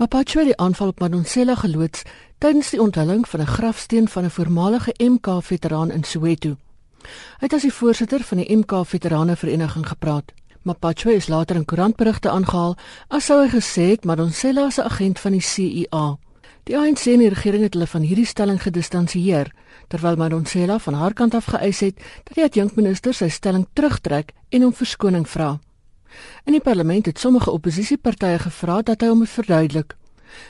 Mapacho het die aanval op Madonsela geloods tydens die onthulling van 'n grafsteen van 'n voormalige MK-veteraan in Soweto. Hy het as die voorsitter van die MK-veterane vereniging gepraat. Mapacho is later in koerantberigte aangehaal as sou hy gesê het Madonsela is 'n agent van die CIA. Die ANC en die regering het hulle van hierdie stelling gedistansieer, terwyl Madonsela van haar kant af geëis het dat die adjunkminister sy stelling terugtrek en hom verskoning vra. In die parlement het sommige oppositiepartye gevra dat hy hom verduidelik.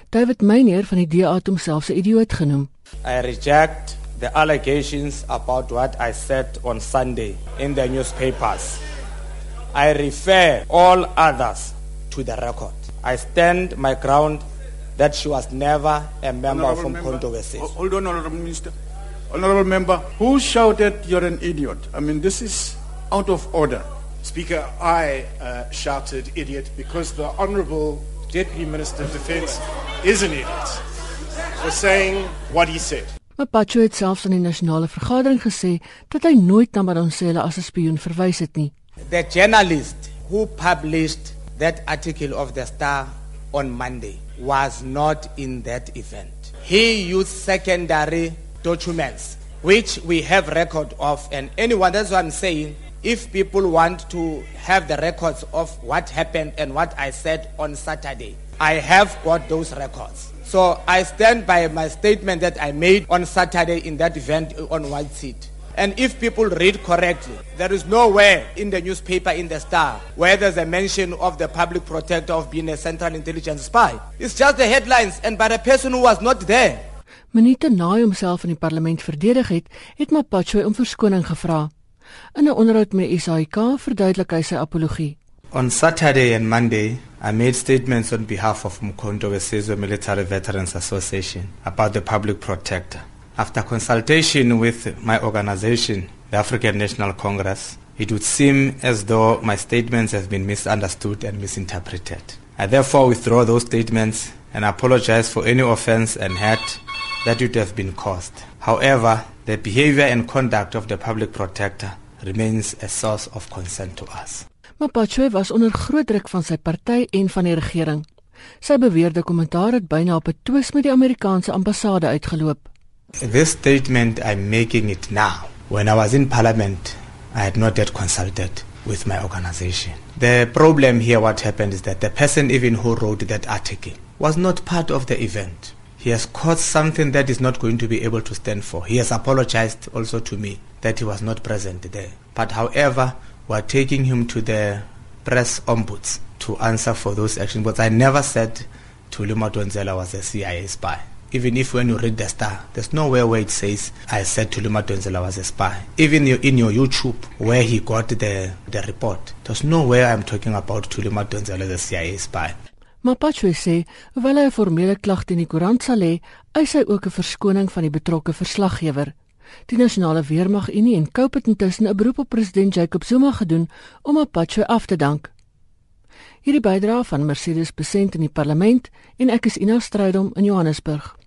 David Meyer van die DA het homself 'n idioot genoem. I reject the allegations about what I said on Sunday in the newspapers. I refer all others to the record. I stand my ground that she was never a member of Umkhonto Wesizwe. Hold on, Honorable Minister. Honorable Member, who shouted you're an idiot? I mean, this is out of order. Speaker, I uh, shouted idiot because the Honourable Deputy Minister of Defence is an idiot for saying what he said. Mapacho het selfs aan die nasionale vergadering gesê dat hy nooit na Madonsela as 'n spioen verwys het nie. The journalist who published that article of the Star on Monday was not in that event. He used secondary documents which we have record of and anyone that's what I'm saying if people want to have the records of what happened and what I said on Saturday, I have got those records. So I stand by my statement that I made on Saturday in that event on White Seat. And if people read correctly, there is nowhere in the newspaper in the Star where there's a mention of the public protector of being a central intelligence spy. It's just the headlines and by the person who was not there. Minute na hy homself in die parlement verdedig het, het Mapacho om verskoning gevra. In 'n onderhoud met SAK verduidelik hy sy apologie. On Saturday and Monday, I made statements on behalf of Mkhonto Wesizwe Military Veterans Association about the public protector. After consultation with my organization, the African National Congress, it would seem as though my statements have been misunderstood and misinterpreted. I therefore withdraw those statements and apologize for any offense and hurt that would have been caused. However, the behavior and conduct of the public protector remains a source of concern to us. Mapacho was onder groot druk van sy party en van die regering. Sy beweerde kommentaar het byna op 'n twis met die Amerikaanse ambassade uitgeloop. This statement I'm making it now. When I was in parliament, I had not yet consulted with my organization. The problem here what happened is that the person even who wrote that article was not part of the event. He has caused something that is not going to be able to stand for. He has apologized also to me that he was not present there. But however, we are taking him to the press ombuds to answer for those actions. But I never said Tulima Donzela was a CIA spy. Even if when you read the star, there's nowhere where it says I said Tulima Donzela was a spy. Even in your YouTube, where he got the, the report, there's nowhere I'm talking about Tulima Donzela as a CIA spy. Mapacho sê, hoewel hy 'n formele klag teen die koerant sal hê, eis hy ook 'n verskoning van die betrokke verslaggewer. Die nasionale weermag Unie en Cope het intussen 'n beroep op president Jacob Zuma gedoen om Apache af te dank. Hierdie bydrae van Mercedes Besent in die parlement en ek is Ina Strydom in Johannesburg.